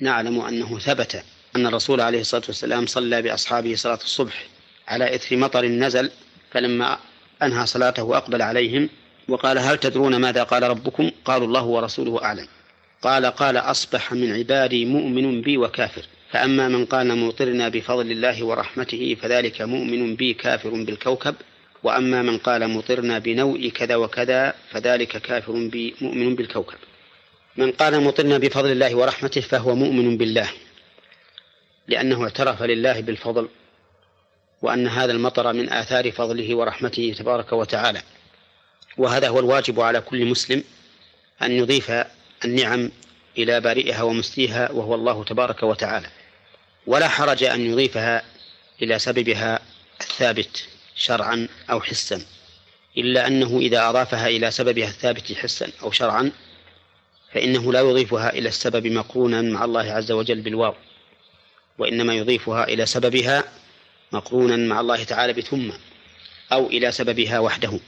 نعلم أنه ثبت أن الرسول عليه الصلاة والسلام صلى بأصحابه صلاة الصبح على إثر مطر نزل فلما أنهى صلاته أقبل عليهم وقال هل تدرون ماذا قال ربكم؟ قالوا الله ورسوله أعلم قال قال أصبح من عبادي مؤمن بي وكافر فأما من قال مطرنا بفضل الله ورحمته فذلك مؤمن بي كافر بالكوكب وأما من قال مطرنا بنوء كذا وكذا فذلك كافر بي مؤمن بالكوكب من قال مطرنا بفضل الله ورحمته فهو مؤمن بالله لأنه اعترف لله بالفضل وأن هذا المطر من آثار فضله ورحمته تبارك وتعالى. وهذا هو الواجب على كل مسلم أن يضيف النعم إلى بارئها ومسليها وهو الله تبارك وتعالى. ولا حرج أن يضيفها إلى سببها الثابت شرعا أو حسا إلا أنه إذا أضافها إلى سببها الثابت حسا أو شرعا فإنه لا يضيفها إلى السبب مقرونا مع الله عز وجل بالواو وإنما يضيفها إلى سببها مقرونا مع الله تعالى بثم أو إلى سببها وحده.